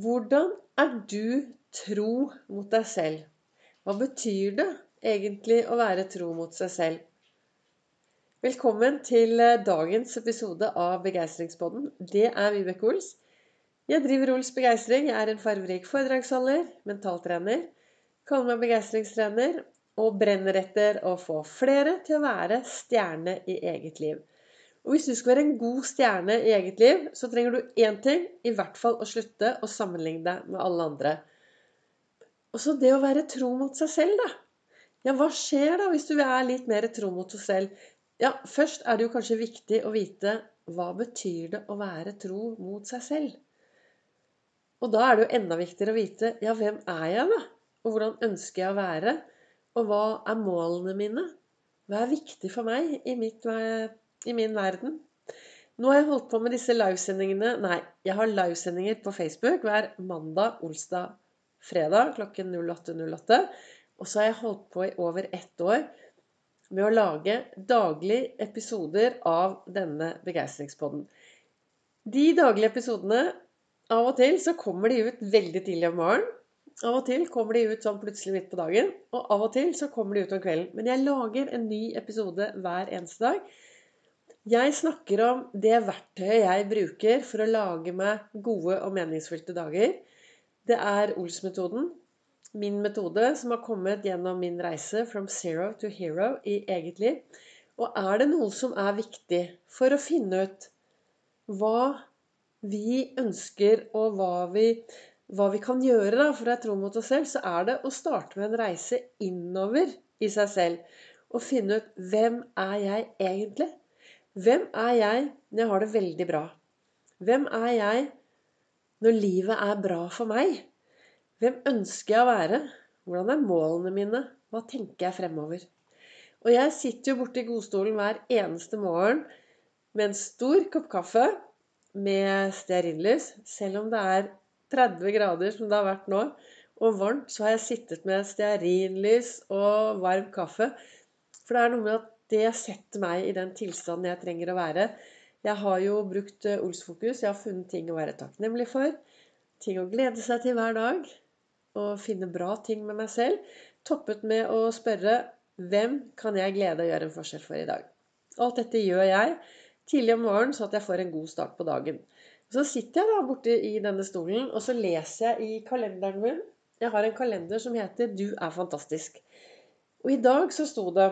Hvordan er du tro mot deg selv? Hva betyr det egentlig å være tro mot seg selv? Velkommen til eh, dagens episode av Begeistringspodden. Det er Vibeke Ols. Jeg driver Ols Begeistring. Jeg er en farverik foredragsholder, mentaltrener, kaller meg begeistringstrener og brenner etter å få flere til å være stjerne i eget liv. Og hvis du skal være en god stjerne i eget liv, så trenger du én ting. I hvert fall å slutte å sammenligne deg med alle andre. Og så det å være tro mot seg selv, da. Ja, hva skjer da hvis du er litt mer tro mot seg selv? Ja, først er det jo kanskje viktig å vite hva betyr det å være tro mot seg selv? Og da er det jo enda viktigere å vite ja, hvem er jeg, da? Og hvordan ønsker jeg å være? Og hva er målene mine? Hva er viktig for meg i mitt i min verden. Nå har jeg holdt på med disse livesendingene Nei, jeg har livesendinger på Facebook hver mandag, olsdag, fredag klokken 08.08. Og så har jeg holdt på i over ett år med å lage daglige episoder av denne begeistringspodden. De daglige episodene Av og til så kommer de ut veldig tidlig om morgenen. Av og til kommer de ut sånn plutselig midt på dagen. Og av og til så kommer de ut om kvelden. Men jeg lager en ny episode hver eneste dag. Jeg snakker om det verktøyet jeg bruker for å lage meg gode og meningsfylte dager. Det er Ols-metoden, min metode, som har kommet gjennom min reise from zero to hero i eget liv. Og er det noe som er viktig for å finne ut hva vi ønsker, og hva vi, hva vi kan gjøre da, for å være tro mot oss selv, så er det å starte med en reise innover i seg selv. Og finne ut hvem er jeg egentlig? Hvem er jeg når jeg har det veldig bra? Hvem er jeg når livet er bra for meg? Hvem ønsker jeg å være? Hvordan er målene mine? Hva tenker jeg fremover? Og jeg sitter jo borte i godstolen hver eneste morgen med en stor kopp kaffe med stearinlys. Selv om det er 30 grader, som det har vært nå, og varmt, så har jeg sittet med stearinlys og varm kaffe. For det er noe med at det setter meg i den tilstanden jeg trenger å være. Jeg har jo brukt eh, Olsfokus. Jeg har funnet ting å være takknemlig for. Ting å glede seg til hver dag. Og finne bra ting med meg selv. Toppet med å spørre hvem kan jeg glede å gjøre en forskjell for i dag? Alt dette gjør jeg tidlig om morgenen, så at jeg får en god start på dagen. Så sitter jeg da borte i denne stolen, og så leser jeg i kalenderen min. Jeg har en kalender som heter 'Du er fantastisk'. Og i dag så sto det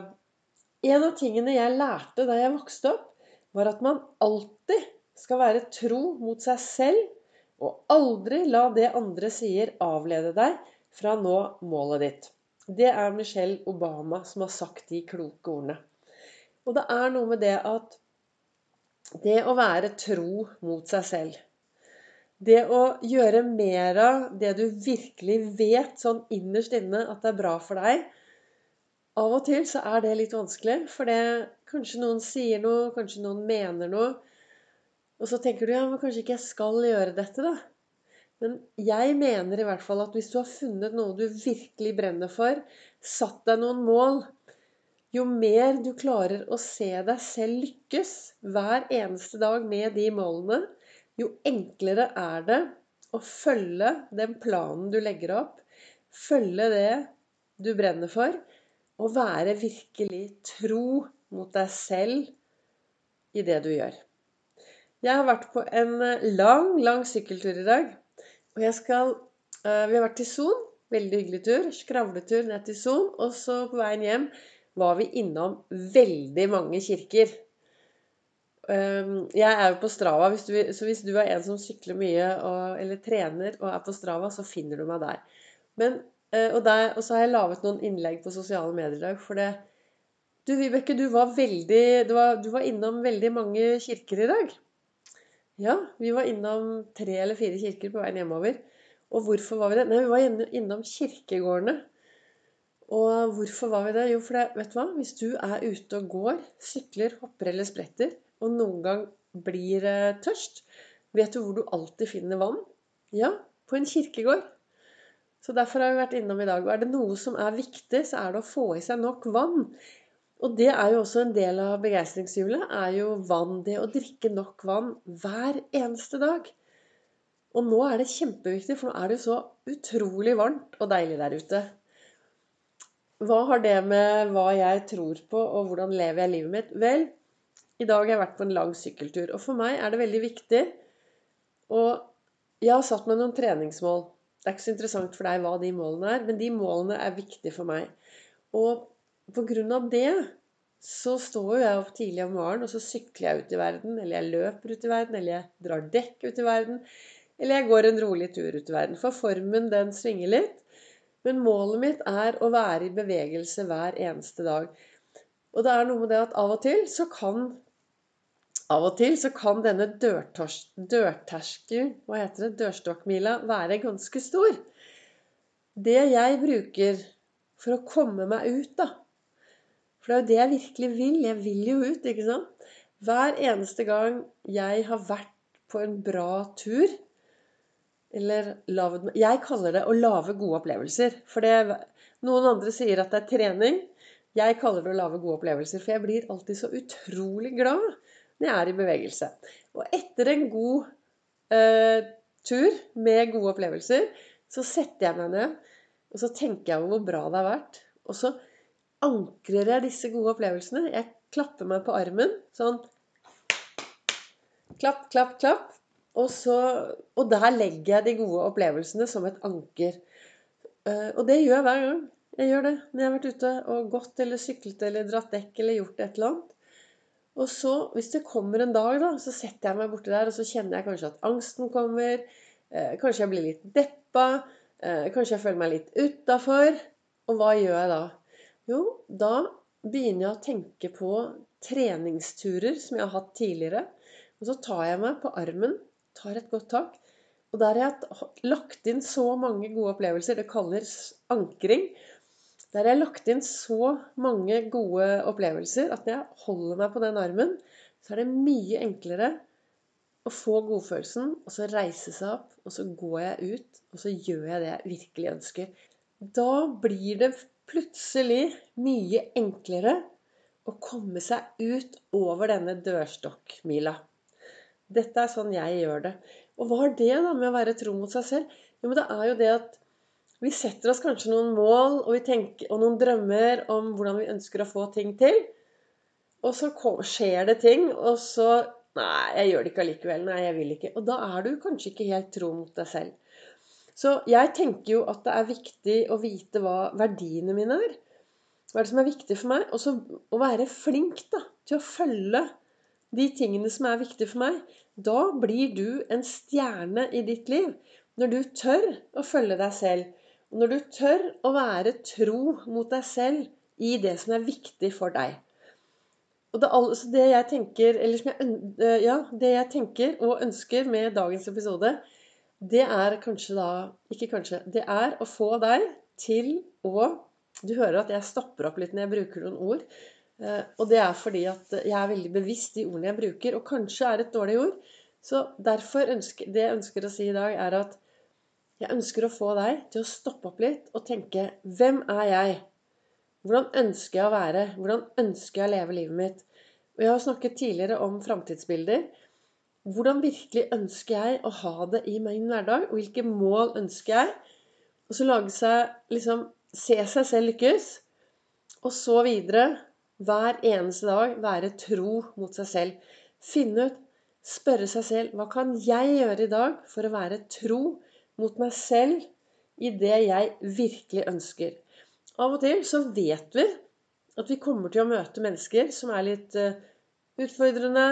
en av tingene jeg lærte da jeg vokste opp, var at man alltid skal være tro mot seg selv, og aldri la det andre sier, avlede deg fra å nå målet ditt. Det er Michelle Obama som har sagt de kloke ordene. Og det er noe med det at det å være tro mot seg selv Det å gjøre mer av det du virkelig vet sånn innerst inne at det er bra for deg, av og til så er det litt vanskelig, for det, kanskje noen sier noe, kanskje noen mener noe. Og så tenker du ja, men kanskje ikke jeg skal gjøre dette, da. Men jeg mener i hvert fall at hvis du har funnet noe du virkelig brenner for, satt deg noen mål Jo mer du klarer å se deg selv lykkes hver eneste dag med de målene, jo enklere er det å følge den planen du legger opp. Følge det du brenner for å være virkelig tro mot deg selv i det du gjør. Jeg har vært på en eh, lang, lang sykkeltur i dag. Og jeg skal uh, Vi har vært til Son. Veldig hyggelig tur. Skravletur ned til Son. Og så på veien hjem var vi innom veldig mange kirker. Um, jeg er jo på Strava, så hvis du er en som sykler mye eller trener og er på Strava, så finner du meg der. Men Eh, og, der, og, så har jeg laget noen innlegg på sosiale medier i dag. For det Du, Vibeke, du var veldig du var, du var, innom veldig mange kirker i dag. Ja, vi var innom tre eller fire kirker på veien hjemover. Og hvorfor var vi det? Nei, vi var innom kirkegårdene. Og hvorfor var vi det? Jo, for det, vet du hva? Hvis du er ute og går, sykler, hopper eller spretter, og noen gang blir eh, tørst, vet du hvor du alltid finner vann? Ja, på en kirkegård. Så derfor har vi vært innom i dag. Og er det noe som er viktig, så er det å få i seg nok vann. Og det er jo også en del av begeistringshjulet, er jo vann. Det å drikke nok vann hver eneste dag. Og nå er det kjempeviktig, for nå er det jo så utrolig varmt og deilig der ute. Hva har det med hva jeg tror på, og hvordan lever jeg livet mitt? Vel, i dag har jeg vært på en lang sykkeltur, og for meg er det veldig viktig Og jeg har satt meg noen treningsmål. Det er ikke så interessant for deg hva de målene er, men de målene er viktige for meg. Og på grunn av det så står jo jeg opp tidlig om morgenen, og så sykler jeg ut i verden. Eller jeg løper ut i verden, eller jeg drar dekk ut i verden. Eller jeg går en rolig tur ut i verden. For formen, den svinger litt. Men målet mitt er å være i bevegelse hver eneste dag. Og det er noe med det at av og til så kan av og til så kan denne dørterskelen, hva heter det, dørstokkmila, være ganske stor. Det jeg bruker for å komme meg ut, da For det er jo det jeg virkelig vil. Jeg vil jo ut, ikke sant? Hver eneste gang jeg har vært på en bra tur eller lavet Jeg kaller det å lage gode opplevelser. For det, noen andre sier at det er trening. Jeg kaller det å lage gode opplevelser. For jeg blir alltid så utrolig glad når jeg er i bevegelse. Og etter en god eh, tur med gode opplevelser, så setter jeg meg ned og så tenker jeg over hvor bra det har vært. Og så ankrer jeg disse gode opplevelsene. Jeg klapper meg på armen sånn Klapp, klapp, klapp. Og, så, og der legger jeg de gode opplevelsene som et anker. Eh, og det gjør jeg hver gang. Jeg gjør det når jeg har vært ute og gått eller syklet eller dratt dekk eller gjort et eller annet. Og så, hvis det kommer en dag, da, så setter jeg meg borti der, og så kjenner jeg kanskje at angsten kommer. Eh, kanskje jeg blir litt deppa. Eh, kanskje jeg føler meg litt utafor. Og hva gjør jeg da? Jo, da begynner jeg å tenke på treningsturer som jeg har hatt tidligere. Og så tar jeg meg på armen, tar et godt tak. Og der har jeg lagt inn så mange gode opplevelser. Det kalles ankring. Der har jeg lagt inn så mange gode opplevelser at når jeg holder meg på den armen, så er det mye enklere å få godfølelsen, og så reise seg opp, og så går jeg ut, og så gjør jeg det jeg virkelig ønsker. Da blir det plutselig mye enklere å komme seg ut over denne dørstokkmila. Dette er sånn jeg gjør det. Og hva har det da med å være tro mot seg selv? Jo, men det er jo det at vi setter oss kanskje noen mål og, tenker, og noen drømmer om hvordan vi ønsker å få ting til. Og så skjer det ting, og så Nei, jeg gjør det ikke allikevel. Nei, jeg vil ikke. Og da er du kanskje ikke helt tro mot deg selv. Så jeg tenker jo at det er viktig å vite hva verdiene mine er. Hva er det som er viktig for meg? Og så å være flink da, til å følge de tingene som er viktige for meg. Da blir du en stjerne i ditt liv. Når du tør å følge deg selv. Når du tør å være tro mot deg selv i det som er viktig for deg. Og det, altså det, jeg tenker, jeg, eh, ja, det jeg tenker og ønsker med dagens episode, det er kanskje da Ikke kanskje. Det er å få deg til å Du hører at jeg stopper opp litt når jeg bruker noen ord. Eh, og det er fordi at jeg er veldig bevisst de ordene jeg bruker. Og kanskje er et dårlig ord. Så derfor ønsker, det jeg ønsker å si i dag, er at jeg ønsker å få deg til å stoppe opp litt og tenke Hvem er jeg? Hvordan ønsker jeg å være? Hvordan ønsker jeg å leve livet mitt? Og jeg har snakket tidligere om framtidsbilder. Hvordan virkelig ønsker jeg å ha det i min hverdag? Og hvilke mål ønsker jeg? Og så lage seg liksom Se seg selv lykkes. Og så videre. Hver eneste dag være tro mot seg selv. Finne ut, spørre seg selv Hva kan jeg gjøre i dag for å være tro mot meg selv i det jeg virkelig ønsker? Av og til så vet vi at vi kommer til å møte mennesker som er litt uh, utfordrende,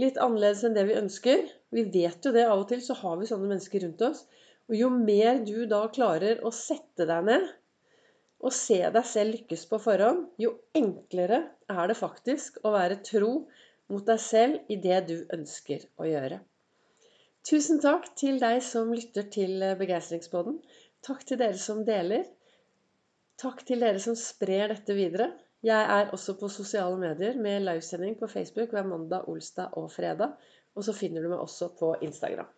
litt annerledes enn det vi ønsker. Vi vet jo det. Av og til så har vi sånne mennesker rundt oss. Og jo mer du da klarer å sette deg ned og se deg selv lykkes på forhånd, jo enklere er det faktisk å være tro mot deg selv i det du ønsker å gjøre. Tusen takk til deg som lytter til Begeistringspodden. Takk til dere som deler. Takk til dere som sprer dette videre. Jeg er også på sosiale medier med livesending på Facebook hver mandag, olsdag og fredag. Og så finner du meg også på Instagram.